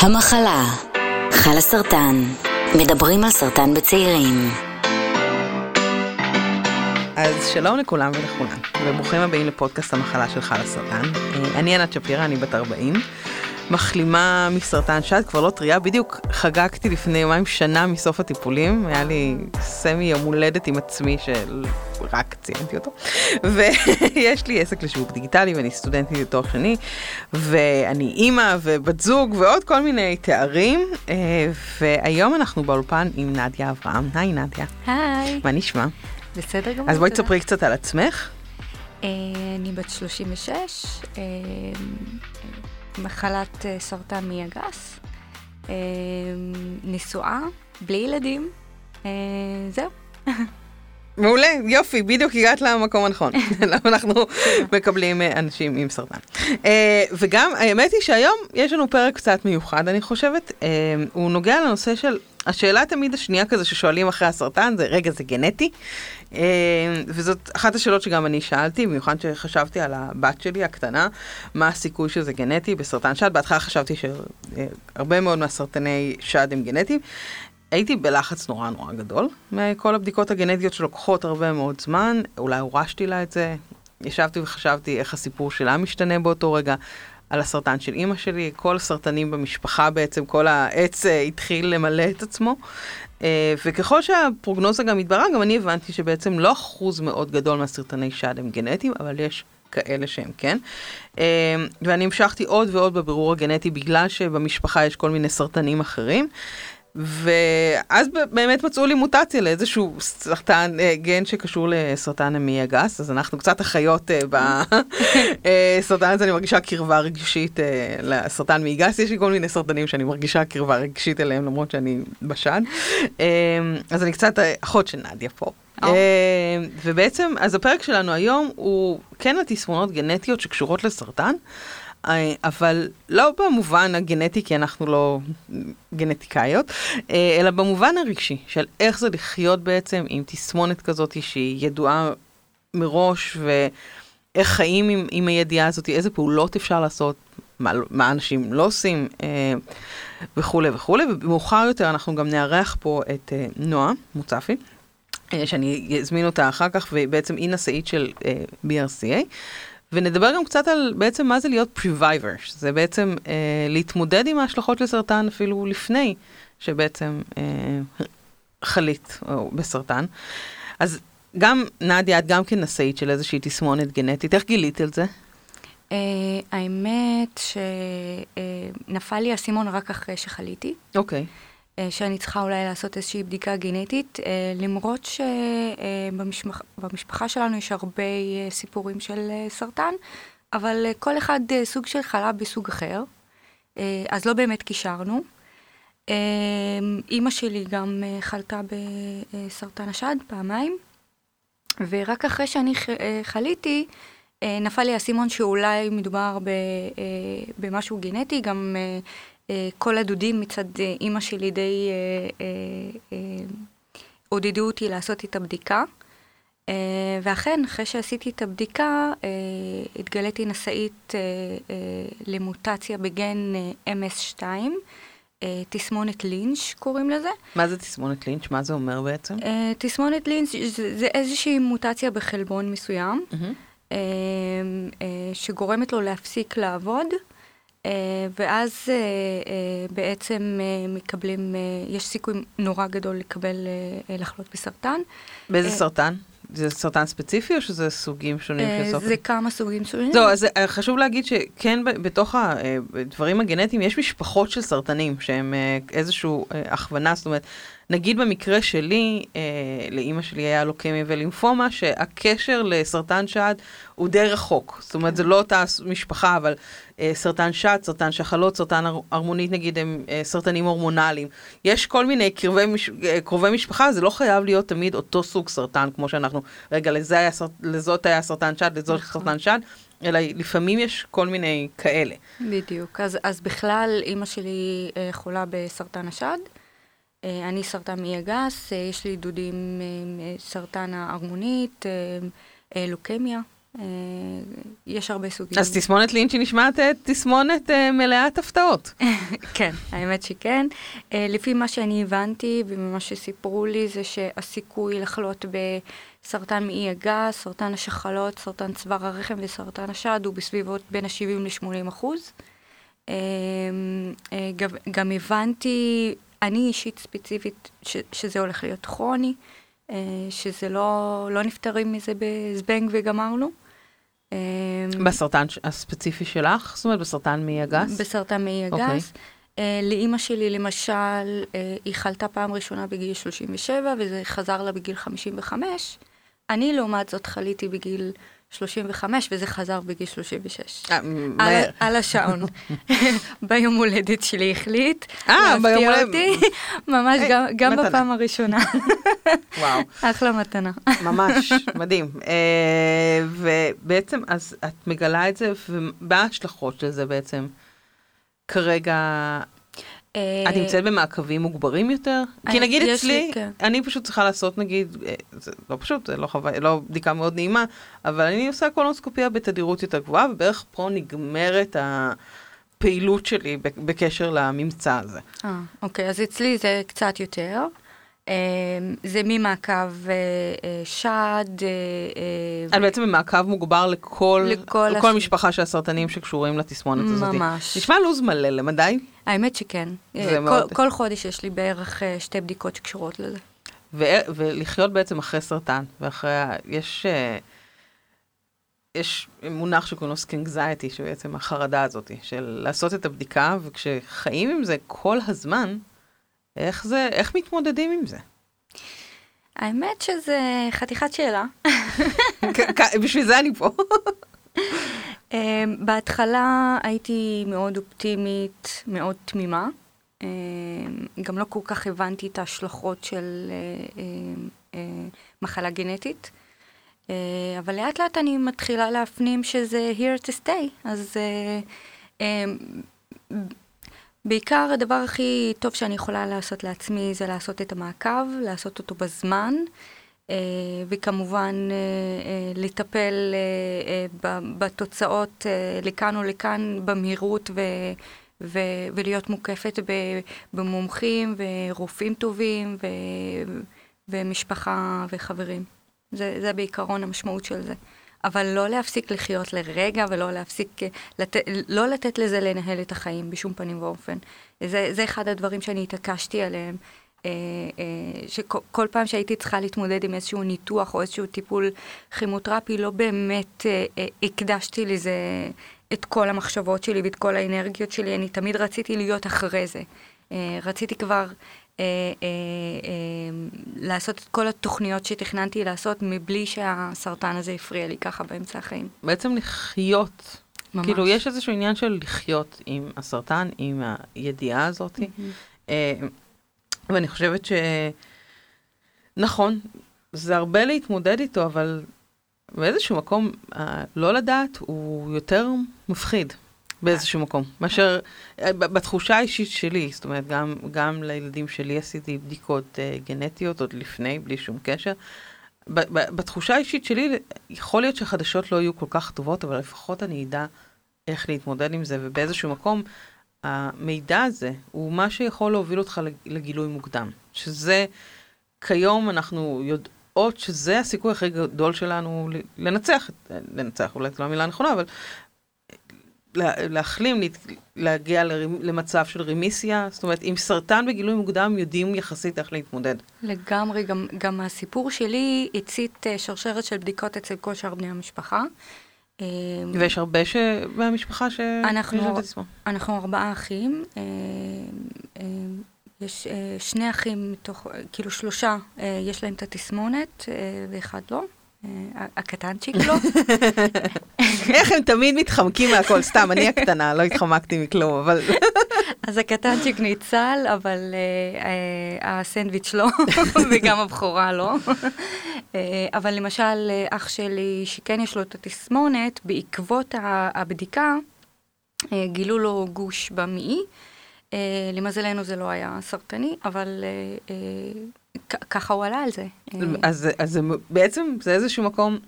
המחלה, חלה סרטן, מדברים על סרטן בצעירים. אז שלום לכולם ולכולן, וברוכים הבאים לפודקאסט המחלה של חלה סרטן. אה, אני ענת שפירא, אני בת 40. מחלימה מסרטן שד, כבר לא טריה, בדיוק חגגתי לפני יומיים שנה מסוף הטיפולים, היה לי סמי יום הולדת עם עצמי שרק ציינתי אותו, ויש לי עסק לשיווק דיגיטלי ואני סטודנטית לתואר שני, ואני אימא ובת זוג ועוד כל מיני תארים, אה, והיום אנחנו באולפן עם נדיה אברהם. היי נדיה. היי. מה נשמע? בסדר גמור. אז בואי תספרי קצת על עצמך. אה, אני בת 36, אה, מחלת אה, סרטן מעי הגס, נשואה, בלי ילדים, זהו. מעולה, יופי, בדיוק הגעת למקום הנכון. אנחנו מקבלים אנשים עם סרטן. וגם, האמת היא שהיום יש לנו פרק קצת מיוחד, אני חושבת. הוא נוגע לנושא של השאלה תמיד השנייה כזה ששואלים אחרי הסרטן זה, רגע, זה גנטי? אה, וזאת אחת השאלות שגם אני שאלתי, במיוחד שחשבתי על הבת שלי הקטנה, מה הסיכוי שזה גנטי בסרטן שד. בהתחלה חשבתי שהרבה מאוד מהסרטני שד הם גנטיים. הייתי בלחץ נורא נורא גדול מכל הבדיקות הגנטיות שלוקחות הרבה מאוד זמן, אולי הורשתי לה את זה, ישבתי וחשבתי איך הסיפור שלה משתנה באותו רגע. על הסרטן של אימא שלי, כל הסרטנים במשפחה בעצם, כל העץ uh, התחיל למלא את עצמו. Uh, וככל שהפרוגנוזה גם התבררה, גם אני הבנתי שבעצם לא אחוז מאוד גדול מהסרטני שד הם גנטיים, אבל יש כאלה שהם כן. Uh, ואני המשכתי עוד ועוד בבירור הגנטי בגלל שבמשפחה יש כל מיני סרטנים אחרים. ואז באמת מצאו לי מוטציה לאיזשהו סרטן, אה, גן שקשור לסרטן המעי הגס, אז אנחנו קצת אחיות אה, בסרטן הזה, אני מרגישה קרבה רגשית אה, לסרטן מעי גס, יש לי כל מיני סרטנים שאני מרגישה קרבה רגשית אליהם, למרות שאני בשד. אז אני קצת אחות של נדיה פה. ובעצם, אז הפרק שלנו היום הוא כן התסמונות גנטיות שקשורות לסרטן. אה, אבל לא במובן הגנטי, כי אנחנו לא גנטיקאיות, אה, אלא במובן הרגשי, של איך זה לחיות בעצם עם תסמונת כזאת שהיא ידועה מראש, ואיך חיים עם, עם הידיעה הזאת, איזה פעולות אפשר לעשות, מה, מה אנשים לא עושים, אה, וכולי וכולי. ומאוחר יותר אנחנו גם נארח פה את אה, נועה מוצפי. אה, שאני אזמין אותה אחר כך, ובעצם היא נשאית של uh, BRCA, ונדבר גם קצת על בעצם מה זה להיות Previver, שזה בעצם אה, להתמודד עם ההשלכות לסרטן אפילו לפני שבעצם אה, חלית או בסרטן. אז גם נדיה, את גם כן נשאית של איזושהי תסמונת גנטית, איך גילית על זה? Uh, האמת שנפל uh, לי האסימון רק אחרי שחליתי. אוקיי. Okay. אה, שאני צריכה אולי לעשות איזושהי בדיקה גנטית, אה, למרות שבמשפחה שלנו יש הרבה אה, סיפורים של סרטן, אבל כל אחד סוג של חלה בסוג אחר, אז לא באמת קישרנו. אימא שלי גם חלתה בסרטן השד פעמיים, ורק אחרי שאני חליתי, נפל לי האסימון שאולי מדובר במשהו גנטי, גם אה, כל הדודים מצד אה, אימא שלי די אה, עודדו אותי לעשות את הבדיקה. ואכן, אחרי שעשיתי את הבדיקה, התגליתי נשאית למוטציה בגן MS2, תסמונת לינץ' קוראים לזה. מה זה תסמונת לינץ'? מה זה אומר בעצם? תסמונת לינץ' זה, זה איזושהי מוטציה בחלבון מסוים, mm-hmm. שגורמת לו להפסיק לעבוד. אה, ואז אה, אה, בעצם מקבלים, יש סיכוי נורא גדול לקבל, לחלות בסרטן. באיזה סרטן? זה סרטן ספציפי או שזה סוגים שונים של סרטן? זה כמה סוגים שונים. זהו, אז חשוב להגיד שכן בתוך הדברים הגנטיים יש משפחות של סרטנים שהם איזושהי הכוונה, זאת אומרת, נגיד במקרה שלי, אה, לאימא שלי היה לוקמיה ולימפומה, שהקשר לסרטן שד הוא די רחוק. זאת אומרת, זה לא אותה משפחה, אבל אה, סרטן שד, סרטן שחלות, סרטן הרמונית נגיד, הם אה, סרטנים הורמונליים. יש כל מיני קרבי מש, אה, קרובי משפחה, זה לא חייב להיות תמיד אותו סוג סרטן, כמו שאנחנו, רגע, לזה היה, לזאת היה סרטן שד, לזאת נכון. סרטן שד. אלא לפעמים יש כל מיני כאלה. בדיוק. אז, אז בכלל, אימא שלי אה, חולה בסרטן השד. אה, אני סרטן מעי הגס, אה, יש לי דודים אה, סרטן ההרמונית, לוקמיה, יש הרבה סוגים. אז תסמונת לינצ'י נשמעת תסמונת מלאת הפתעות. כן, האמת שכן. לפי מה שאני הבנתי וממה שסיפרו לי, זה שהסיכוי לחלות בסרטן מעי הגס, סרטן השחלות, סרטן צוואר הרחם וסרטן השד הוא בסביבות בין ה-70 ל-80 אחוז. גם, גם הבנתי, אני אישית ספציפית, ש, שזה הולך להיות כרוני, אה, שזה לא, לא נפטרים מזה בזבנג וגמרנו. אה, בסרטן הספציפי שלך? זאת אומרת, בסרטן מעי הגס? בסרטן מעי הגס. אוקיי. Uh, לאימא שלי, למשל, uh, היא חלתה פעם ראשונה בגיל 37, וזה חזר לה בגיל 55. אני, לעומת זאת, חליתי בגיל 35, וזה חזר בגיל 36. אה, על, השעון. ביום הולדת שלי החליט אה, ביום להפתיע הולדת. אותי, ממש גם. בפעם הראשונה. וואו. אחלה מתנה. ממש, מדהים. אה, ובעצם, אז את מגלה את זה, ומה ההשלכות של זה בעצם? כרגע, את נמצאת במעקבים מוגברים יותר? כי אני- נגיד אצלי, לי, כן. אני פשוט צריכה לעשות נגיד, אה, זה לא פשוט, זה לא חוויה, לא בדיקה מאוד נעימה, אבל אני עושה קולונוסקופיה בתדירות יותר גבוהה, ובערך פה נגמרת הפעילות שלי בק- בקשר לממצא הזה. אה, אוקיי, אז אצלי זה קצת יותר. אה, זה ממעקב אה, אה, שד, אה, אה, בעצם במעקב מוגבר לכל, לכל לכל הש- משפחה של הסרטנים שקשורים לתסמונת הזאת. ממש. נשמע לו"ז מלא למדי, האמת שכן. כל, מאוד- כל חודש יש לי בערך שתי בדיקות שקשורות לזה. ו- ולחיות בעצם אחרי סרטן, ואחרי, ה- יש, יש מונח שקוראים לו scanxiety, שבעצם החרדה הזאת, של לעשות את הבדיקה, וכשחיים עם זה כל הזמן, איך זה, איך מתמודדים עם זה? האמת שזה חתיכת שאלה. כ- כ- בשביל זה אני פה. אה, בהתחלה הייתי מאוד אופטימית, מאוד תמימה. אה, גם לא כל כך הבנתי את ההשלכות של אה, אה, מחלה גנטית. אה, אבל לאט לאט אני מתחילה להפנים שזה here to stay. אז אה, בעיקר הדבר הכי טוב שאני יכולה לעשות לעצמי זה לעשות את המעקב, לעשות אותו בזמן, אה, וכמובן אה, אה, לטפל בתוצאות לכאן או לכאן במהירות ו... ו- ולהיות מוקפת במומחים ורופאים טובים ו- ומשפחה וחברים. זה, זה בעיקרון המשמעות של זה. אבל לא להפסיק לחיות לרגע ולא להפסיק, אה, לת, לא לתת לזה לנהל את החיים בשום פנים ואופן. זה, זה אחד הדברים שאני התעקשתי עליהם. אה, אה, שכל כל פעם שהייתי צריכה להתמודד עם איזשהו ניתוח או איזשהו טיפול כימותרפי, לא באמת הקדשתי לזה את כל המחשבות שלי ואת כל האנרגיות שלי, אני תמיד רציתי להיות אחרי זה. רציתי כבר אה, אה, אה, לעשות את כל התוכניות שתכננתי לעשות מבלי שהסרטן הזה הפריע לי ככה באמצע החיים. בעצם לחיות. ממש. כאילו, יש איזשהו עניין של לחיות עם הסרטן, עם הידיעה הזאת. אה, ואני חושבת ש... נכון, זה הרבה להתמודד איתו, אבל באיזשהו מקום, לא לדעת הוא יותר מפחיד באיזשהו מקום, מאשר אה, בתחושה האישית שלי, זאת אומרת, גם, גם לילדים שלי עשיתי בדיקות uh, גנטיות עוד לפני, בלי שום קשר. בתחושה האישית שלי, יכול להיות שהחדשות לא יהיו כל כך טובות, אבל לפחות אני אדע איך להתמודד עם זה, ובאיזשהו מקום, המידע הזה הוא מה שיכול להוביל אותך לג- לגילוי מוקדם. שזה, כיום אנחנו יודעות שזה הסיכוי הכי גדול שלנו לנצח, לנצח אולי זו לא המילה הנכונה, אבל להחלים, להגיע למצב של רמיסיה, זאת אומרת, עם סרטן בגילוי מוקדם יודעים יחסית איך להתמודד. לגמרי, גם, גם הסיפור שלי הצית אה, שרשרת של בדיקות אצל כל שאר בני המשפחה. אה, ויש הרבה ש... מהמשפחה ש... אנחנו-. אנחנו ארבעה אחים. אה, אה, יש שני אחים מתוך, כאילו שלושה, יש להם את התסמונת, ואחד לא. אה, הקטנצ'יק לא. איך הם תמיד מתחמקים מהכל, סתם, אני הקטנה, לא התחמקתי מכלום, אבל... אז הקטנצ'יק ניצל, אבל אה, אה, הסנדוויץ' לא, וגם הבכורה לא. אבל למשל, אח שלי, שכן יש לו את התסמונת, בעקבות הבדיקה, גילו לו גוש במעי. למזלנו זה לא היה סרטני, אבל ככה הוא עלה על זה. אז, אז בעצם זה איזשהו מקום,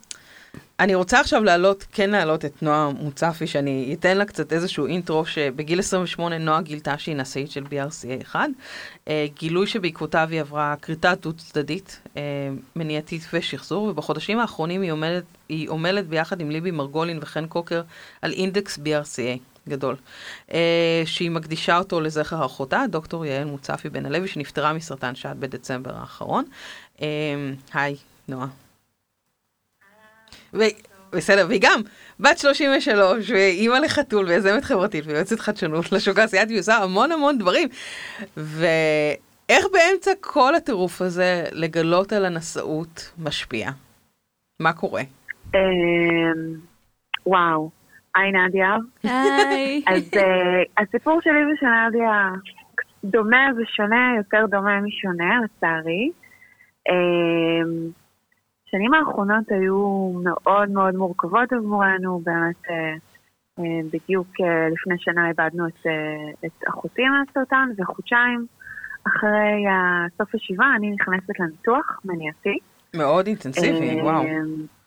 אני רוצה עכשיו להעלות, כן להעלות את נועה מוצפי, שאני אתן לה קצת איזשהו אינטרו, שבגיל 28 נועה גילתה שהיא נשאית של BRCA1. אה, גילוי שבעקבותיו היא עברה כריתה דו-צדדית, אה, מניעתית ושחזור, ובחודשים האחרונים היא עומדת, היא עומלת ביחד עם ליבי מרגולין וחן קוקר על אינדקס BRCA. גדול, אה, שהיא מקדישה אותו לזכר אחותה, דוקטור יעל מוצפי בן הלוי, שנפטרה מסרטן שד בדצמבר האחרון. אה, היי, נועה. בסדר, והיא גם בת 33, ואימא לחתול, ויזמת חברתית, ויועצת חדשנות לשוק האסייתי, עושה המון המון דברים. ואיך באמצע כל הטירוף הזה לגלות על הנשאות משפיע? מה קורה? אמ, וואו, היי נדיה. היי. אז אה, הסיפור שלי ושל נדיה דומה ושונה, יותר דומה משונה, לצערי. השנים האחרונות היו מאוד מאוד מורכבות עבורנו, באמת אה, אה, בדיוק אה, לפני שנה איבדנו את, את אחותי מהסרטן, וחודשיים אחרי סוף השבעה אני נכנסת לניתוח מניעתי. מאוד אינטנסיבי, וואו.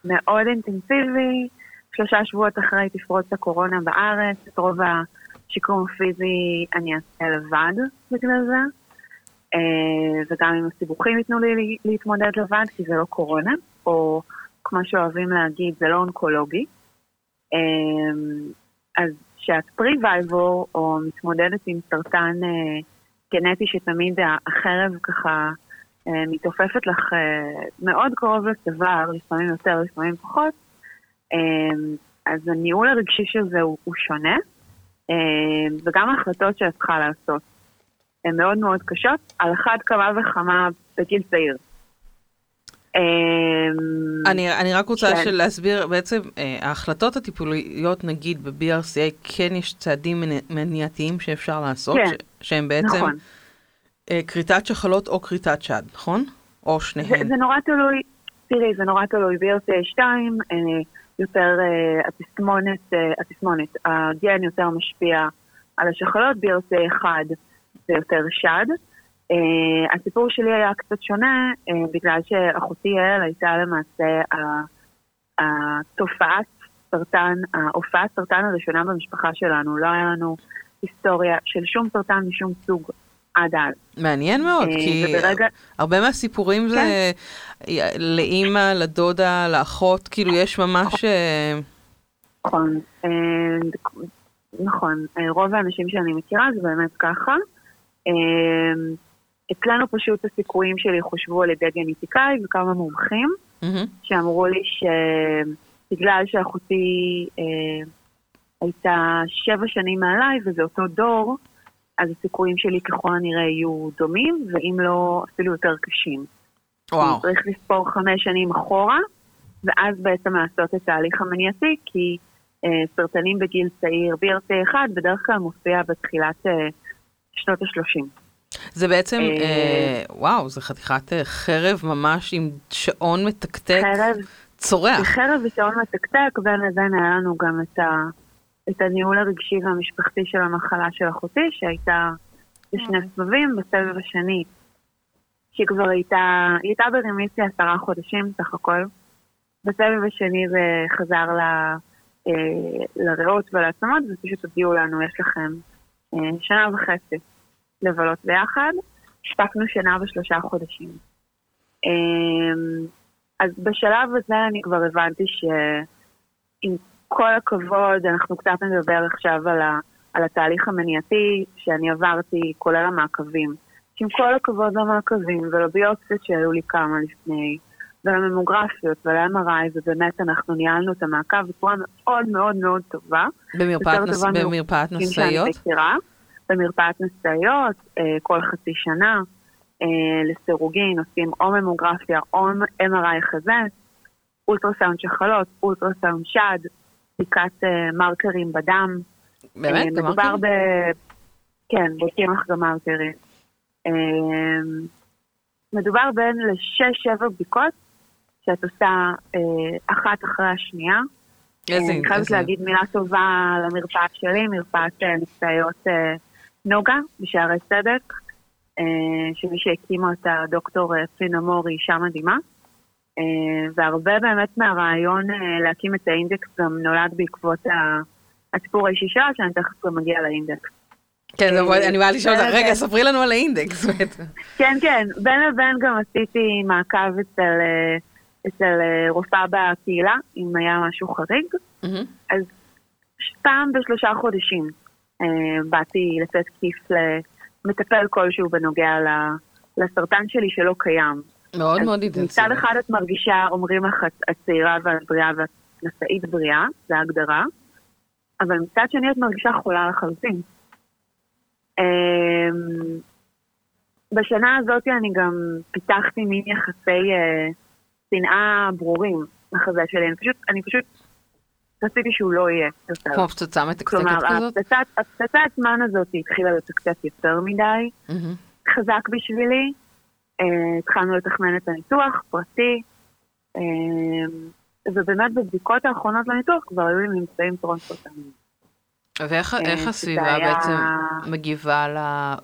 מאוד אינטנסיבי, שלושה שבועות אחרי תפרוץ הקורונה בארץ, את רוב השיקום הפיזי אני אעשה לבד בגלל זה. וגם אם הסיבוכים ייתנו לי להתמודד לבד, כי זה לא קורונה. או כמו שאוהבים להגיד, זה לא אונקולוגי. אמ, אז כשאת פרי-וייבור, או מתמודדת עם סרטן אה, גנטי שתמיד החרב ככה אה, מתעופפת לך אה, מאוד קרוב לצוואר, לפעמים יותר, לפעמים פחות, אז הניהול הרגשי של זה הוא, הוא שונה, אמ, וגם ההחלטות שאת צריכה לעשות הן מאוד מאוד קשות, על אחת כמה וכמה בגיל צעיר. אמ, אני, אני רק רוצה כן. להסביר, בעצם אה, ההחלטות הטיפוליות, נגיד ב-BRCA, כן יש צעדים מניעתיים שאפשר לעשות, כן. ש, שהם בעצם נכון. אה, כריתת שחלות או כריתת שד, נכון? או שניהם. זה, זה נורא תלוי, תראי, זה נורא תלוי, BRCA 2, אה, יותר אה, התסמונת, אה, התסמונת, הגן יותר משפיע על השחלות, BRCA 1 זה יותר שד. Uh, הסיפור שלי היה קצת שונה, בגלל שאחותי יעל הייתה למעשה התופעת סרטן, ההופעת סרטן הראשונה במשפחה שלנו. לא היה לנו היסטוריה של שום סרטן משום סוג עד אז. מעניין מאוד, uh, כי וברגע... הרבה מהסיפורים כן. זה לאימא, לדודה, לאחות, כאילו יש ממש... נכון, נכון, רוב האנשים שאני מכירה זה באמת ככה. אצלנו פשוט הסיכויים שלי חושבו על ידי גנטיקאי וכמה מומחים, mm-hmm. שאמרו לי שבגלל שאחותי אה, הייתה שבע שנים מעליי וזה אותו דור, אז הסיכויים שלי ככל הנראה יהיו דומים, ואם לא, אפילו יותר קשים. וואו. צריך לספור חמש שנים אחורה, ואז בעצם לעשות את ההליך המניעתי, כי אה, סרטנים בגיל צעיר, BRC1 בדרך כלל מופיע בתחילת אה, שנות ה-30. זה בעצם, אה, אה, וואו, זה חתיכת אה, חרב ממש עם שעון מתקתק. חרב. צורח. חרב ושעון מתקתק, בין לבין היה לנו גם את, ה, את הניהול הרגשי והמשפחתי של המחלה של אחותי, שהייתה בשני סבבים, בסבב השני, שהיא כבר הייתה, היא הייתה ברמיסיה עשרה חודשים סך הכל. בסבב השני זה חזר ל, אה, לריאות ולעצמות, ופשוט הודיעו לנו, יש לכם אה, שנה וחצי לבלות ביחד, הספקנו שנה ושלושה חודשים. אמ, אז בשלב הזה אני כבר הבנתי שעם כל הכבוד, אנחנו קצת נדבר עכשיו על, ה, על התהליך המניעתי שאני עברתי, כולל המעקבים. עם כל הכבוד למעקבים ולביופסיות שהיו לי כמה לפני, ולממוגרפיות ול-MRI, ובאמת אנחנו ניהלנו את המעקב בצורה מאוד מאוד מאוד טובה. במרפאת, נס... במרפאת נשאיות? במרפאת נשאיות אה, כל חצי שנה, אה, לסירוגין עושים או ממוגרפיה או MRI חזה, אולטרסאונד שחלות, אולטרסאונד שד, בדיקת אה, מרקרים בדם. באמת? גם מדובר ב... כן, בודקים לך גם מרקרים. מדובר בין לשש-שבע בדיקות שאת עושה אחת אחרי השנייה. איזה... אני חייבת להגיד מילה טובה למרפאה שלי, מרפאת נפצעיות נוגה בשערי צדק, אה, שמי שהקימה אותה דוקטור פינה אה, מור היא אישה מדהימה. אה, והרבה באמת מהרעיון אה, להקים את האינדקס גם נולד בעקבות הסיפור האישי שלה, שאני תכף גם מגיע לאינדקס. כן, אבל אני באה לשאול אותך, רגע, ספרי לנו על האינדקס. כן, כן, בין לבין גם עשיתי מעקב אצל, אה, אצל אה, רופאה בקהילה, אם היה משהו חריג. אז פעם בשלושה חודשים אה, באתי לתת כיף למטפל כלשהו בנוגע לסרטן שלי שלא קיים. מאוד מאוד אינטנסיבי. מצד אחד את מרגישה, אומרים לך, את- צעירה ואת בריאה ואת נשאית בריאה, זו ההגדרה, אבל מצד שני את מרגישה חולה לחלוטין. אמ, בשנה הזאת אני גם פיתחתי מין יחסי אה, שנאה ברורים לחזה שלי, אני פשוט, אני פשוט רציתי שהוא לא יהיה יותר. כמו פצצה מתקתקת כלומר, כזאת? הפצצת, הפצצת זמן הזאת התחילה לתקתק יותר מדי, מהמם. חזק בשבילי. אה, התחלנו לתכנן את הניתוח, פרטי, אה, ובאמת בבדיקות האחרונות לניתוח כבר היו לי ממצאים טרום סרטניים. ואיך אה, הסביבה היה- בעצם מגיבה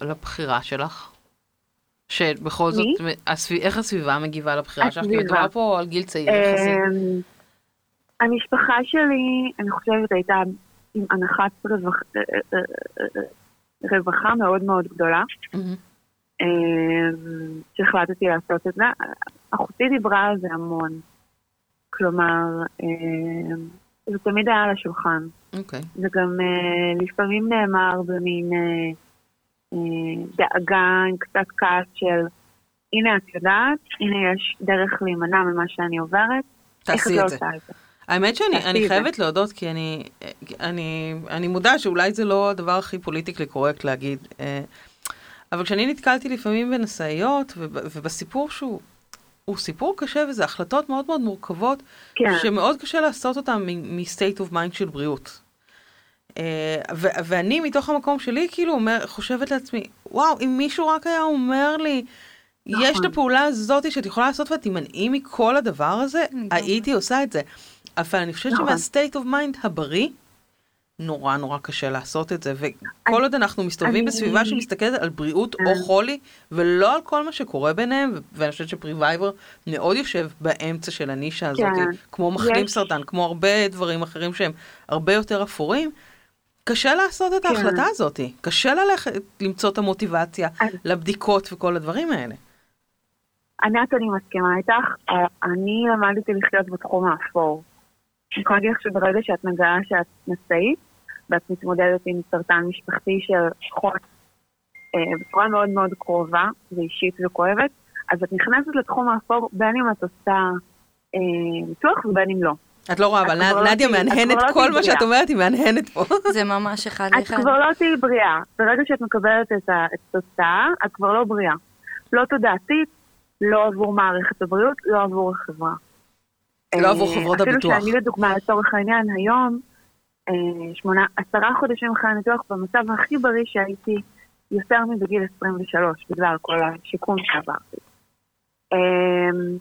לבחירה שלך? שבכל זאת? הסב- איך הסביבה מגיבה לבחירה שלך? כי. מדובר פה על גיל צעיר יחסית. המשפחה שלי, אני חושבת, הייתה עם הנחת רווח- רווחה מאוד מאוד גדולה, מהמם. אמ, שהחלטתי לעשות את זה. אחותי דיברה על זה המון. כלומר, אמ, זה תמיד היה על השולחן. אוקיי. זה גם אה, לפעמים נאמר במין אה, אה, דאגה עם קצת כעס של הנה את יודעת, הנה יש דרך להימנע ממה שאני עוברת, תעשי לא את זה. האמת שאני אני את זה. חייבת להודות, כי אני, אני, אני מודה שאולי זה לא הדבר הכי פוליטיקלי קורקט להגיד, אבל כשאני נתקלתי לפעמים בנשאיות, וב- ובסיפור שהוא הוא סיפור קשה וזה החלטות מאוד מאוד מורכבות, כן, שמאוד קשה לעשות אותן מ-state of mind של בריאות. אה, ו- ואני מתוך המקום שלי כאילו אומר, חושבת לעצמי, וואו, אם מישהו רק היה אומר לי, יש את נכון. הפעולה הזאת שאת יכולה לעשות ואת תימנעי מכל הדבר הזה, לגמרי. הייתי עושה את זה. אבל אני חושבת נכון. שמה-state of mind הבריא, נורא נורא קשה לעשות את זה, וכל עוד אנחנו מסתובבים בסביבה שמסתכלת על בריאות או אה. חולי, ולא על כל מה שקורה ביניהם, ואני חושבת שפריווייבר מאוד יושב באמצע של הנישה הזאת, כן. כמו מחלים סרטן, כמו הרבה דברים אחרים שהם הרבה יותר אפורים. קשה לעשות את כן. ההחלטה הזאת, קשה ללכת, למצוא את המוטיבציה לבדיקות וכל הדברים האלה. ענת, אני מסכימה איתך, אה, אני למדתי לחיות בתחום האפור. אני יכולה להגיד לך שברגע שאת מגלה שאת נשאית, ואת מתמודדת עם סרטן משפחתי של חוץ אה, בצורה מאוד מאוד קרובה ואישית וכואבת, אז את נכנסת לתחום האפור בין אם את עושה אה, ניתוח ובין אם לא. את לא רואה, אבל לא נדיה את מהנהנת, לא כל מה שאת. אומרת היא מהנהנת פה. זה ממש אחד את לאחד. כבר לא תהיי בריאה. ברגע שאת מקבלת את את התוצאה, את כבר לא בריאה. לא תודעתית, לא עבור מערכת הבריאות, לא עבור החברה. לא עבור אה, חברות הביטוח. אפילו שאני לדוגמה, לצורך העניין, היום, שמונה, עשרה חודשים אחרי הניתוח, במצב הכי בריא שהייתי יותר מבגיל 23, בגלל כל השיקום שעברתי. אה,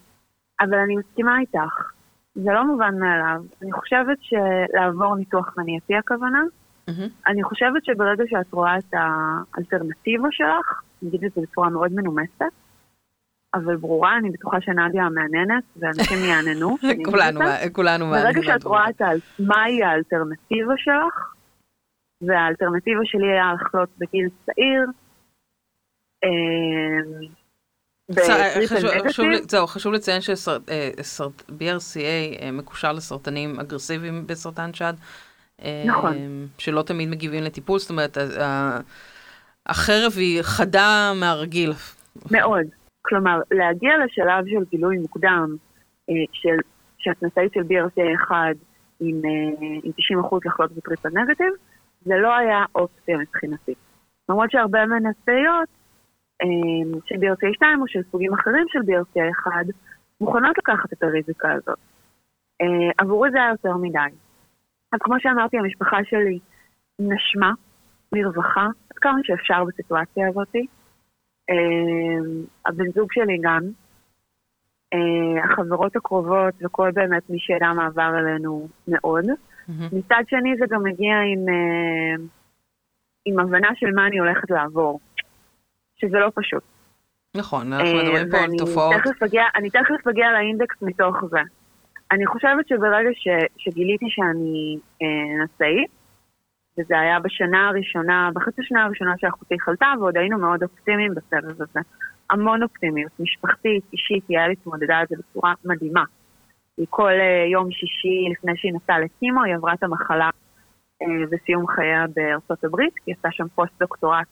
אבל אני מסכימה איתך, זה לא מובן מאליו. אני חושבת שלעבור ניתוח מניעתי הכוונה. אני חושבת שברגע שאת רואה את האלטרנטיבה שלך, אני אגיד את זה בצורה מאוד מנומסת, אבל ברורה, אני בטוחה שנדיה המעניינת, ואנשים יעננו. כולנו. כולנו ברגע מהנהנות. שאת רואה את מהי האלטרנטיבה שלך, והאלטרנטיבה שלי היה לחלות בגיל צעיר, אמ, בטריפל חשוב- חשוב זהו, לציין ש-BRCA אה, מקושר לסרטנים אגרסיביים בסרטן שד. אה, נכון. שלא תמיד מגיבים לטיפול, זאת אומרת, החרב היא חדה מהרגיל. מאוד. כלומר, להגיע לשלב של גילוי מוקדם, אה, של, שאת נשאית של BRCA1 עם, אה, עם 90% לחלות בטריפל נגטיב, זה לא היה אופציה מבחינתי. למרות שהרבה מהנשאיות אה, של BRCA2 או של סוגים אחרים של BRCA1 מוכנות לקחת את הריזיקה הזאת. עבורי זה היה יותר מדי. אז כמו שאמרתי, המשפחה שלי נשמה מרווחה עד כמה שאפשר בסיטואציה הזאתי. אה, הבן זוג שלי גם, אה, החברות הקרובות וכל באמת מי שידע מה עבר אלינו מאוד. מצד שני זה גם מגיע עם, אה, עם הבנה של מה אני הולכת לעבור, שזה לא פשוט. נכון, אנחנו מדברים פה על תופעות. תכף אגיע, אני תכף אגיע לאינדקס מתוך זה. אני חושבת שברגע ש, שגיליתי שאני אה, נשאית, וזה היה בשנה הראשונה, בחצי שנה הראשונה שאחותי חלתה, ועוד היינו מאוד אופטימיים בסבב הזה. המון אופטימיות, משפחתית, אישית, יעל התמודדה על זה בצורה מדהימה. היא כל אה, יום שישי לפני שהיא נסעה לכימו, היא עברה את המחלה אה, בסיום חייה בארצות הברית, היא עשתה שם פוסט-דוקטורט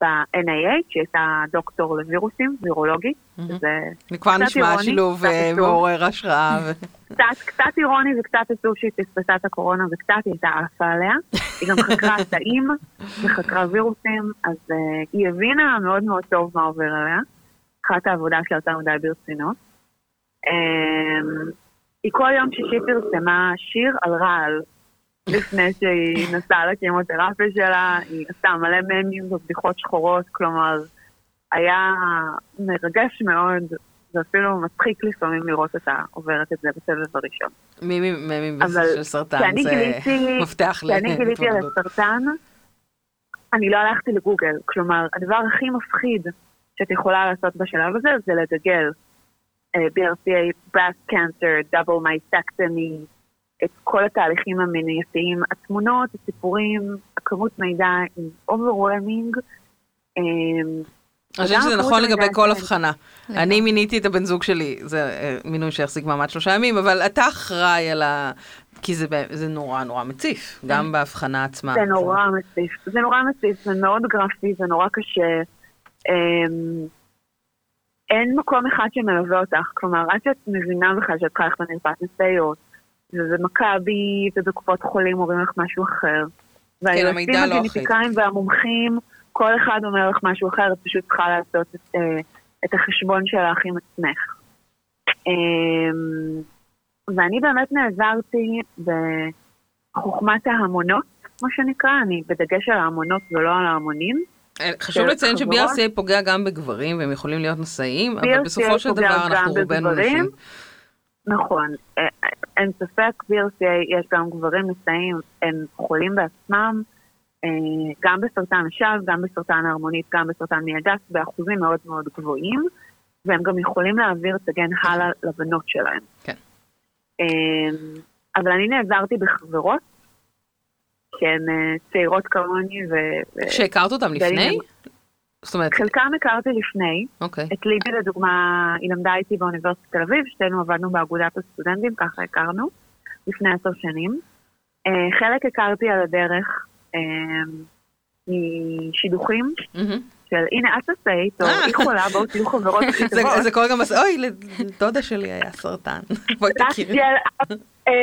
ב-NIH, שהיא הייתה דוקטור לווירוסים, וירולוגית, זה כבר נשמע שילוב אה. מעורר השראה. קצת, אירוני וקצת עצוב שהיא פספסה את הקורונה וקצת היא הייתה עפה עליה. היא גם חקרה תאים וחקרה וירוסים, אז uh, היא הבינה מאוד מאוד טוב מה עובר עליה. אחת העבודה שלה יותר מדי ברצינות. Um, היא כל יום שישי פרסמה שיר על רעל. לפני שהיא נסעה לכימותרפיה שלה, היא עשתה מלא ממים ובדיחות שחורות, כלומר, היה מרגש מאוד, ואפילו מצחיק לפעמים לראות אותה עוברת את זה בסבב הראשון. מי מי- של סרטן, זה גיליתי, מפתח כשאני גיליתי על. הסרטן, אני לא הלכתי לגוגל. כלומר, הדבר הכי מפחיד שאת יכולה לעשות בשלב הזה זה לגגל. אה, BRCA, breast cancer, double mystectomy, את כל התהליכים המניעתיים, התמונות, הסיפורים, הכמות מידע היא. אה, אני חושבת שזה נכון לגבי כל כן. הבחנה. אני מיניתי את הבן זוג שלי, זה אה, מינוי שהחזיק מעמד שלושה ימים, אבל אתה אחראי על ה... כי זה זה נורא נורא מציף, גם בהבחנה עצמה. זה נורא מציף, זה נורא מציף, זה מאוד גרפי, זה נורא קשה. אמ, אין מקום אחד שמלווה אותך, כלומר, עד שאת מבינה בכלל שאת צריכה ללכת למרפאת נסיעות, ובמכבי ובקופות חולים אומרים לך משהו אחר. והיועצים המידע לא והמומחים, כל אחד אומר לך משהו אחר, את פשוט צריכה לעשות את, אה, את החשבון שלך עם עצמך. אמ, ואני באמת נעזרתי בחוכמת ההמונות, מה שנקרא, אני בדגש על ההמונות ולא על ההמונים. אה, חשוב של לציין. ש-BRCA פוגע גם בגברים, והם יכולים להיות נשאים, אבל בסופו של דבר אנחנו רובנו. נשים. נכון, אה, אה, אין ספק, BRCA יש גם גברים נשאים, הם חולים בעצמם, אה, גם בסרטן השד, גם בסרטן ההרמונית, גם בסרטן מעי הגס, באחוזים מאוד מאוד גבוהים, והם גם יכולים להעביר את הגן הלאה לבנות שלהם. כן. אבל אני נעזרתי בחברות, שהן צעירות כמוני, ו... שהכרת אותם בין לפני? זאת אומרת, חלקם הכרתי לפני, אוקיי. את ליבי לדוגמה, היא למדה איתי באוניברסיטת תל אביב, שתינו עבדנו באגודת הסטודנטים, ככה הכרנו, לפני עשר שנים. אה, חלק הכרתי על הדרך אה, משידוכים. של הנה את או אה. היא חולה, בואו תהיו חברות הכי זה- טובות. זה קורה גם, אוי, לדודה שלי היה סרטן. בואי תכירי. אה,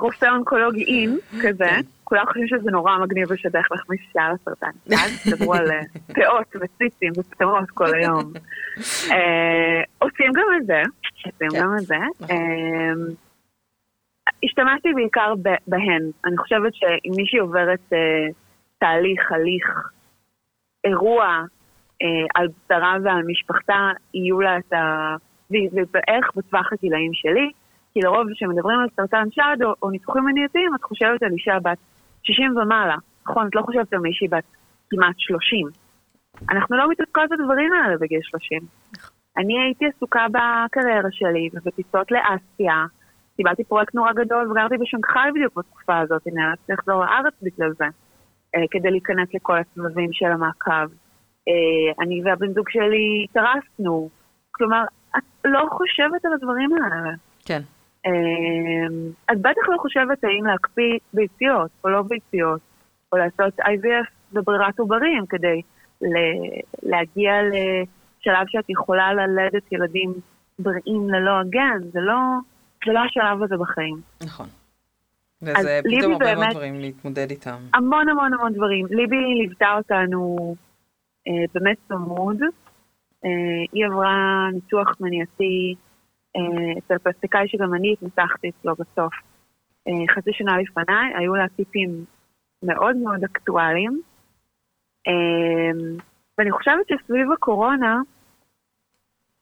רופא אונקולוגי אין, כזה, כן. כולם חושבים שזה נורא מגניב לשדך לך מישהו שהיה לה סרטן. אז דברו על אה, פאות וציצים ופטמות כל היום. אה, עושים גם את זה, עושים כן, גם את זה. נכון. אה, השתמשתי בעיקר בהן. אני חושבת שאם מישהי עוברת אה, תהליך, הליך, אירוע על בשרה ועל משפחתה, יהיו לה את ה... והיא והיא בערך בטווח הגילאים שלי, כי לרוב כשמדברים על סרטן שד או, או ניתוחים מניעתיים, את חושבת על אישה בת 60 ומעלה. נכון, את לא חושבת על מישהי בת כמעט 30. אנחנו לא מתעסקות בדברים האלה בגיל 30. אני הייתי עסוקה בקריירה שלי ובטיסות לאסיה. קיבלתי פרויקט נורא גדול וגרתי בשנגחאי בדיוק בתקופה הזאת, נאלצתי לחזור לארץ בגלל זה, אה, כדי להיכנס לכל הסבבים של המעקב. אה, אני והבן זוג שלי התארסנו. כלומר, את לא חושבת על הדברים האלה. כן. אה, את בטח לא חושבת האם להקפיא ביציות או לא ביציות, או לעשות IVF בברירת עוברים כדי להגיע לשלב שאת יכולה ללדת ילדים בריאים ללא הגן, זה לא, זה לא השלב הזה בחיים. נכון. וזה פתאום הרבה מאוד דברים להתמודד איתם. המון המון המון דברים. ליבי ליוותה אותנו אה, באמת צמוד. אה, היא עברה ניתוח מניעתי אצל פלסטיקאי שגם אני התנסחתי אצלו בסוף. אה, חצי שנה לפניי, היו לה טיפים מאוד מאוד אקטואליים. אה, ואני חושבת שסביב הקורונה,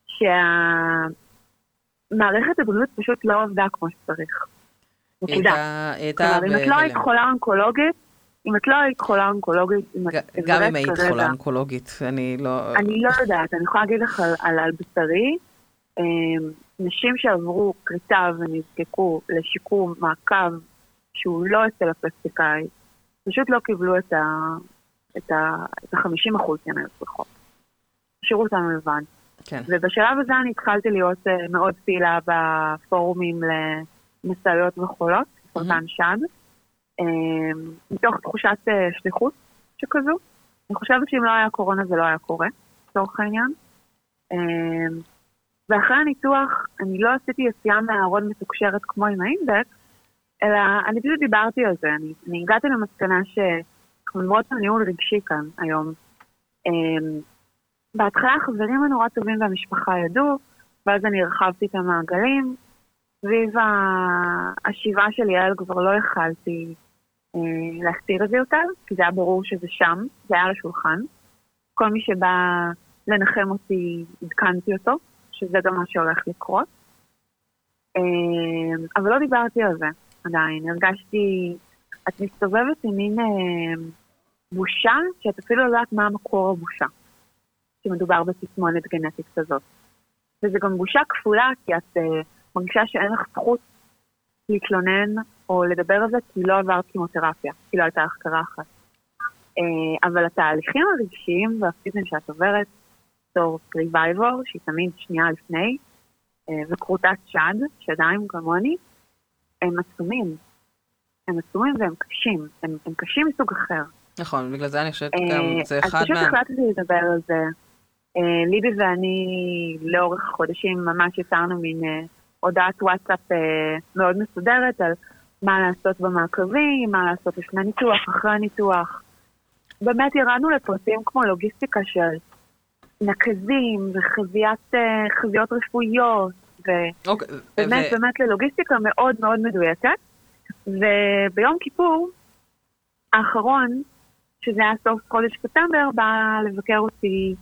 שהמערכת הבריאות פשוט לא עבדה כמו שצריך. נקודה. כלומר, אם את לא היית. חולה אונקולוגית, אם את לא היית חולה אונקולוגית, אם את גם אם תבראת היית חולה אונקולוגית, אני לא... אני לא יודעת, אני יכולה להגיד לך על, בשרי, אה, נשים שעברו כריתה ונזקקו לשיקום מעקב שהוא לא אצל הפלסטיקאי, פשוט לא קיבלו את ה... את ה... את ה-50 אחוז שהן היו צריכות. השאירו אותנו לבד. כן. ובשלב הזה אני התחלתי להיות אה, מאוד פעילה בפורומים למשאיות וחולות, סרטן שד, אה, מתוך תחושת אה, שליחות שכזו. אני חושבת שאם לא היה קורונה זה לא היה קורה, לצורך העניין. ואחרי הניתוח, אני לא עשיתי יציאה מהארון מתוקשרת כמו עם האינדקס, אלא אני פשוט דיברתי על זה. אני, אני הגעתי למסקנה שאנחנו מדברות על רגשי כאן היום. אה, בהתחלה החברים הנורא טובים והמשפחה ידעו, ואז אני הרחבתי את המעגלים. סביב השבעה של יעל כבר לא יכלתי אה, להסתיר את זה יותר, כי זה היה ברור שזה שם, זה היה על השולחן. כל מי שבא לנחם אותי, עדכנתי אותו, שזה גם מה שהולך לקרות. אה, אבל לא דיברתי על זה עדיין, הרגשתי, את מסתובבת עם מין אה, בושה, שאת אפילו לא יודעת מה מקור הבושה. שמדובר בתסמונת גנטית כזאת. וזה גם בושה כפולה, כי את uh, מרגישה שאין לך זכות להתלונן או לדבר על זה, כי לא עברת כימותרפיה, כי לא הייתה לך קרחת. Uh, אבל התהליכים הרגשיים והפיזיים שאת עוברת, בתור ריבייבור, שהיא תמיד שנייה לפני, uh, וכרותת שד, שדיים כמוני, הם עצומים. הם עצומים והם קשים. הם, הם קשים מסוג אחר. נכון, בגלל זה אני חושבת אה, גם, זה אז אחד פשוט מה... החלטתי לדבר על זה. אה, ליבי ואני לאורך חודשים ממש יצרנו מין אה, הודעת וואטסאפ אה, מאוד מסודרת על מה לעשות במעקבים, מה לעשות לפני ניתוח, אחרי הניתוח. באמת ירדנו לפרטים כמו לוגיסטיקה של נקזים וחזיית, אה, רפואיות, ובאמת אוקיי, באמת, ו- באמת ללוגיסטיקה מאוד מאוד מדויקת. וביום כיפור האחרון, שזה היה סוף חודש ספטמבר, באה לבקר אותי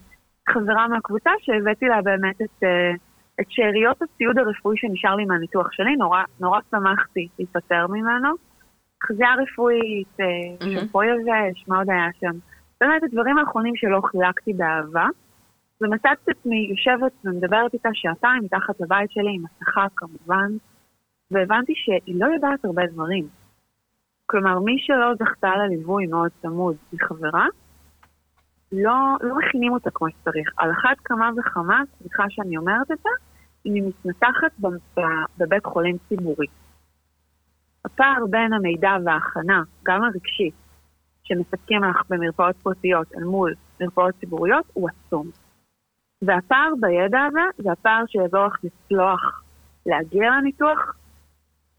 חברה מהקבוצה שהבאתי לה באמת את, אה, את שאריות הציוד הרפואי שנשאר לי מהניתוח שלי, נורא, נורא שמחתי להיפטר ממנו. חזייה רפואית, מהמם. שמפו יבש, מה עוד היה שם? באמת הדברים האחרונים שלא חילקתי באהבה. ומצאתי את עצמי יושבת ומדברת איתה שעתיים מתחת לבית שלי, עם מסכה כמובן, והבנתי שהיא לא יודעת הרבה דברים. כלומר, מי שלא זכתה לליווי מאוד צמוד מחברה, לא, לא מכינים אותה כמו שצריך. על אחת כמה וכמה, סליחה שאני אומרת את זה, אם היא מתנתחת בבית חולים ציבורי. הפער בין המידע וההכנה, גם הרגשית, שמספקים לך במרפאות פרטיות אל מול מרפאות ציבוריות, הוא עצום. והפער בידע הזה, זה הפער שיעזור לך לצלוח, להגיע לניתוח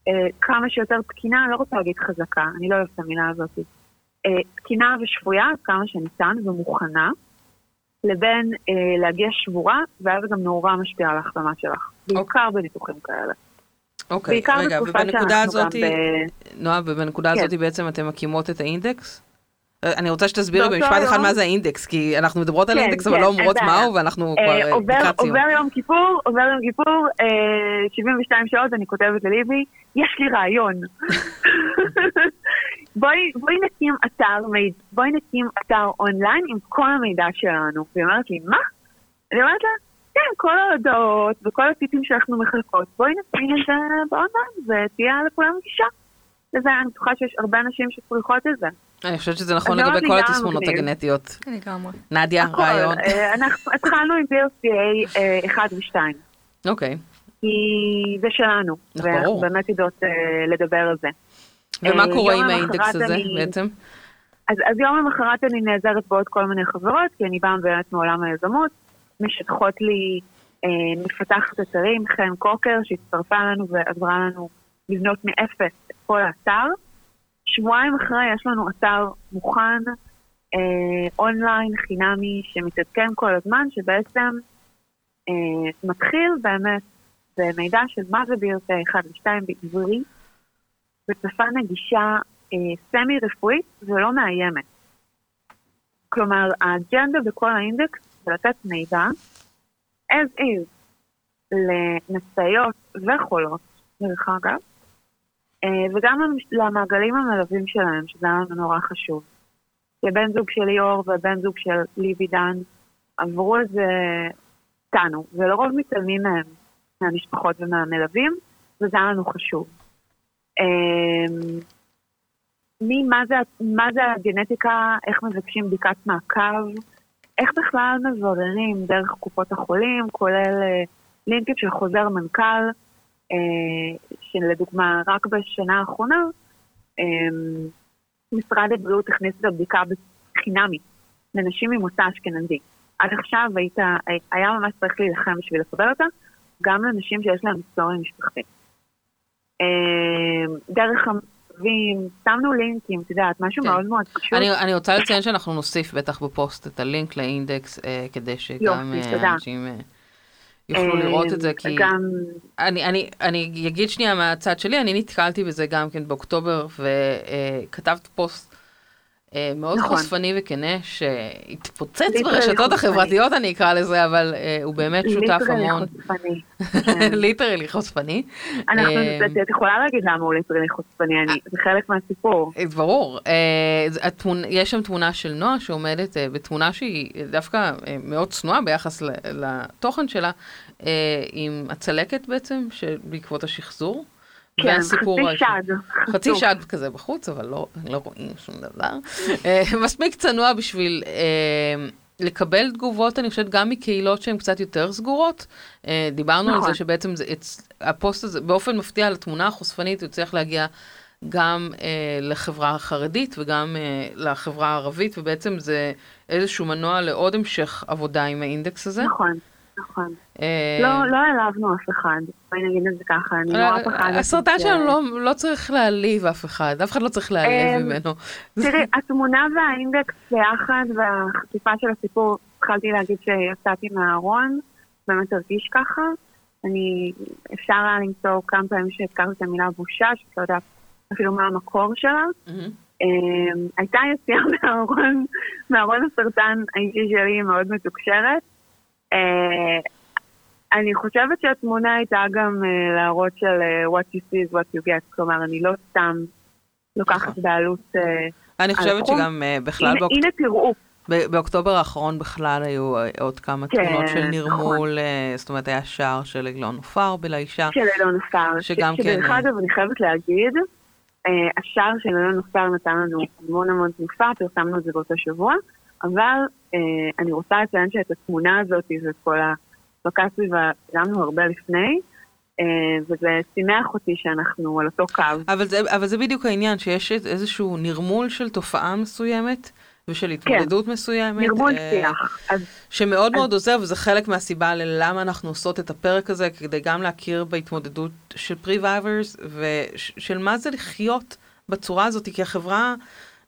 אה, כמה שיותר תקינה, אני לא רוצה להגיד חזקה, אני לא אוהבת את המילה הזאת. אה, תקינה ושפויה, כמה שניתן, ומוכנה, לבין אה, להגיע שבורה, ואז גם נורא משפיע על ההחלמה שלך. בעיקר בניתוחים כאלה. אוקיי, רגע, ובנקודה הזאת, ב... נועה, ובנקודה כן. הזאת בעצם אתם מקימות את האינדקס? אה, אני רוצה שתסבירי במשפט אחד מה זה האינדקס, כי אנחנו מדברות על כן, אינדקס אבל כן, לא אומרות. מהו, ואנחנו אה, כבר אה, לקראת סיום. עובר יום כיפור, עובר יום כיפור, אה, 72 שעות, אני כותבת לליבי, יש לי רעיון. בואי, נקים אתר מידע, בואי נקים אתר אונליין עם כל המידע שלנו. והיא אומרת לי, מה? אני אומרת לה, כן, כל ההודעות וכל הטיפים שאנחנו מחלקות, בואי נשים את זה באונליין ותהיה לכולם גישה. לזה אני בטוחה שיש הרבה אנשים שצריכות את זה. אני חושבת שזה נכון לגבי כל גם התסמונות. הגנטיות. לגמרי. נדיה. רעיון. אה, אנחנו התחלנו עם BRCA אה, 1 ו-2. אוקיי. כי זה שלנו, נכון, ואנחנו. באמת יודעות אה, לדבר על זה. ומה אה, קורה עם האינדקס הזה בעצם? אז, אז יום למחרת אני נעזרת בעוד כל מיני חברות, כי אני באה באמת מעולם היזמות, משטחות לי אה, מפתחת אתרים, חן קוקר, שהצטרפה לנו ועזרה לנו לבנות מאפס כל האתר. שבועיים אחרי יש לנו אתר מוכן, אה, אונליין, חינמי, שמתעדכן כל הזמן, שבעצם אה, מתחיל באמת במידע של מה זה BRCA 1 ו-2 בעברית, בשפה נגישה אה, סמי רפואית ולא מאיימת. כלומר, האג'נדה בכל האינדקס זה לתת מידע as is לנשאיות וחולות, דרך אגב, וגם למעגלים המלווים שלהם, שזה היה לנו נורא חשוב. שבן זוג של ליאור ובן זוג של ליבי דן עברו את זה איתנו, ולרוב מתעלמים מהם, מהמשפחות ומהמלווים, וזה היה לנו חשוב. אמ, מי, מה זה, מה זה הגנטיקה, איך מבקשים בדיקת מעקב, איך בכלל מבררים דרך קופות החולים, כולל אה, לינקים של חוזר מנכ"ל, אה, שלדוגמה רק בשנה האחרונה, אה, משרד הבריאות הכניס את הבדיקה בחינמי לנשים ממוצא אשכנזי. עד עכשיו היית, היה ממש צריך להילחם בשביל לקבל אותה, גם לנשים שיש להן היסטוריה משפחתית. דרך המכתבים, שמנו לינקים, את יודעת, משהו כן. מאוד מאוד פשוט. אני, אני רוצה לציין שאנחנו נוסיף בטח בפוסט את הלינק לאינדקס, אה, כדי שגם יופי, אה, אנשים... אה, יוכלו לראות את זה, כי גם... אני, אני, אני אגיד שנייה מהצד שלי, אני נתקלתי בזה גם כן באוקטובר, וכתבת פוסט מאוד נכון. חושפני וכנה, שהתפוצץ ברשתות החברתיות, אני אקרא לזה, אבל אה, הוא באמת שותף המון. חושפני. literally חושפני. אנחנו, אה, את יכולה להגיד למה הוא literally חושפני, זה חלק מהסיפור. ברור. אה. יש שם תמונה של נועה שעומדת אה, בתמונה שהיא דווקא אה, מאוד צנועה ביחס לתוכן שלה, uh, עם הצלקת בעצם, בעקבות השחזור. כן, חצי שד. חצי שד כזה בחוץ, אבל לא, לא רואים שום דבר. אה, מספיק צנוע בשביל אה, לקבל תגובות, אני חושבת, גם מקהילות שהן קצת יותר סגורות. אה, דיברנו נכון. על זה נכון. שבעצם זה, הפוסט הזה, באופן מפתיע, לתמונה החושפנית, הוא צריך להגיע גם אה, לחברה החרדית וגם אה, לחברה הערבית, ובעצם זה איזשהו מנוע לעוד המשך עבודה עם האינדקס הזה. נכון. נכון. אה, לא, לא העלבנו אף אחד, בואי נגיד את זה ככה, אני נורא פחדתי. הסרטן שלנו לא, לא צריך להעליב אף אחד, אף אחד לא צריך להעליב אה, ממנו. תראי, התמונה והאינדקס ביחד והחשיפה של הסיפור, התחלתי להגיד שיצאתי מהארון, באמת הרגיש ככה. אני, אפשר היה למצוא כמה פעמים שהזכרתי את המילה בושה, שאתה יודע אפילו מה המקור שלה. הייתה יציאה מהארון, מהארון הסרטן האישי שלי מאוד מתוקשרת. אה, אני חושבת שהתמונה הייתה גם uh, להראות של uh, what you see is what you get, כלומר, אני לא סתם לוקחת נכון. בעלות אני חושבת שגם בכלל... הנה, תראו. באוקטובר האחרון בכלל היו עוד כמה כן, תמונות של נרמול, נכון. זאת אומרת היה שער של אילון עופר בלאישה. של אילון עופר. שגם ש- כן... שדרך אגב, אני חייבת להגיד, השער של אילון עופר נתן לנו המון המון תנופה, פרסמנו את זה באותו שבוע, אבל אני רוצה לציין שאת התמונה הזאת ואת כל ה... הפקה סביבה צילמנו הרבה לפני, אה, וזה שימח אותי שאנחנו על אותו קו. אבל זה, אבל זה בדיוק העניין, שיש איזשהו נרמול של תופעה מסוימת. ושל כן. התמודדות כן, מסוימת. נרמול אה, שיח. אז, שמאוד אז... מאוד עוזר, וזה חלק מהסיבה ללמה אנחנו עושות את הפרק הזה, כדי גם להכיר בהתמודדות של previvors, ושל מה זה לחיות בצורה הזאת, כי החברה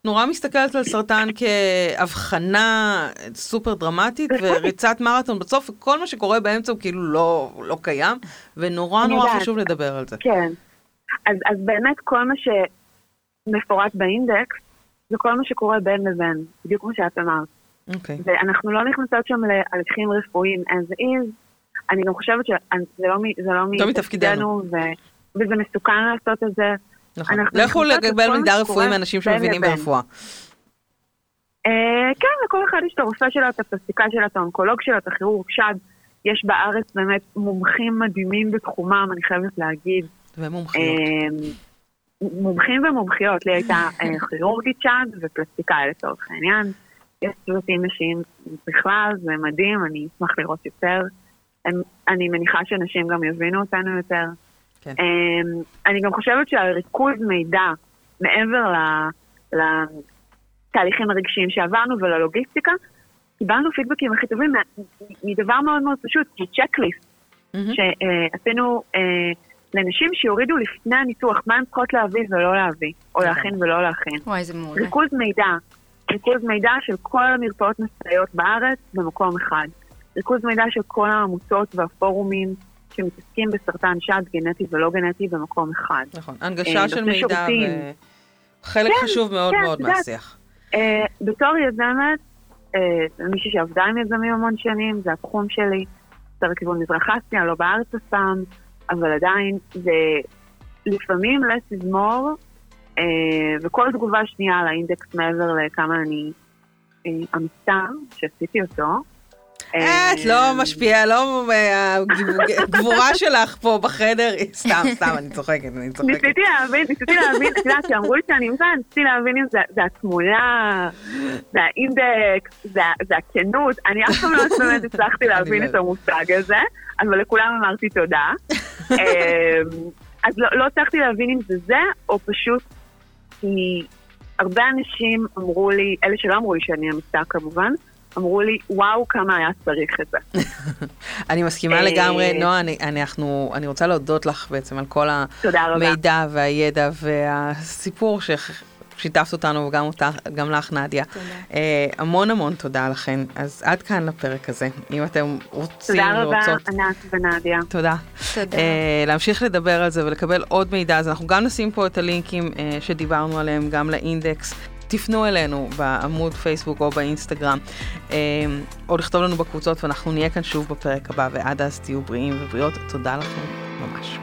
נורא מסתכלת על סרטן כאבחנה סופר דרמטית וריצת מרתון בסוף, וכל מה שקורה באמצע הוא כאילו לא, לא קיים, ונורא נורא יודעת. חשוב לדבר על זה. כן. אז, אז באמת כל מה שמפורט באינדקס, זה כל מה שקורה בין לבין, בדיוק כמו שאת אמרת. אוקיי. Okay. ואנחנו לא נכנסות שם להליכים רפואיים as is, אני גם חושבת שזה לא, זה לא, לא מתפקידנו, וזה מסוכן לעשות את זה. נכון. לכו לקבל מידע רפואי מאנשים שמבינים ברפואה. אה, כן, לכל אחד יש את הרופא שלו, את הפלסטיקאי שלו, את האונקולוג שלו, את הכירורג שד. יש בארץ באמת מומחים מדהימים בתחומם, אני חייבת להגיד. ומומחיות. אה, מומחים ומומחיות, לי הייתה אה, כירורגית שד ופלסטיקאי לצורך העניין. יש צוותים נשיים בכלל, זה מדהים, אני אשמח לראות יותר. אני מניחה שאנשים גם יבינו אותנו יותר. כן. אמ, אני גם חושבת שהריכוז מידע, מעבר לתהליכים הרגשיים שעברנו וללוגיסטיקה, קיבלנו פידבקים הכי טובים מדבר מאוד מאוד פשוט, צ'קליסט, שעשינו אה, לנשים שיורידו לפני הניתוח מה הן צריכות להביא ולא להביא, או כן. להכין ולא להכין. וואי, זה מעולה. ריכוז מידע, ריכוז מידע של כל המרפאות מסייעות בארץ במקום אחד. ריכוז מידע של כל העמותות והפורומים שמתעסקים בסרטן שד גנטי ולא גנטי במקום אחד. נכון, הנגשה אה, של מידע וחלק כן, חשוב מאוד כן, מאוד מהשיח. אה, בתור יזמת, אה, מישהי שעבדה עם יזמים המון שנים, זה התחום שלי, יותר לכיוון מזרח אסיה, לא בארץ אף פעם, אבל עדיין זה לפעמים לתזמור, אה, וכל תגובה שנייה על האינדקס מעבר לכמה אני אה, אמיצה, שעשיתי אותו. את לא משפיעה, לא... אה, הגבורה שלך פה בחדר, סתם, סתם, אני צוחקת, אני צוחקת. ניסיתי להבין, ניסיתי להבין, את יודעת, כשאמרו לי שאני אמצא, ניסיתי להבין אם זה- התמונה, זה האינדקס, זה הכנות, אני אף פעם לא באמת הצלחתי להבין את המושג הזה, אבל לכולם אמרתי תודה. אמ, אז לא לא הצלחתי להבין אם זה זה, או פשוט כי הרבה אנשים אמרו לי, אלה שלא אמרו לי שאני אמיצה כמובן, אמרו לי, וואו, כמה היה צריך את זה. אני מסכימה אה, לגמרי, נועה, אני, אנחנו, אני רוצה להודות לך בעצם על כל תודה רבה. המידע והידע והסיפור ששיתפת אותנו וגם אותך, גם לך נדיה. תודה. אה, המון המון תודה לכן. אז עד כאן לפרק הזה. אם אתם רוצים תודה רבה, ורוצות... ענת ונדיה. תודה. תודה. אה, להמשיך לדבר על זה ולקבל עוד מידע, אז אנחנו גם נשים פה את הלינקים אה, שדיברנו עליהם, גם לאינדקס. תפנו אלינו בעמוד פייסבוק או באינסטגרם, אה, או לכתוב לנו בקבוצות, ואנחנו נהיה כאן שוב בפרק הבא, ועד אז תהיו בריאים ובריאות. תודה לכם ממש.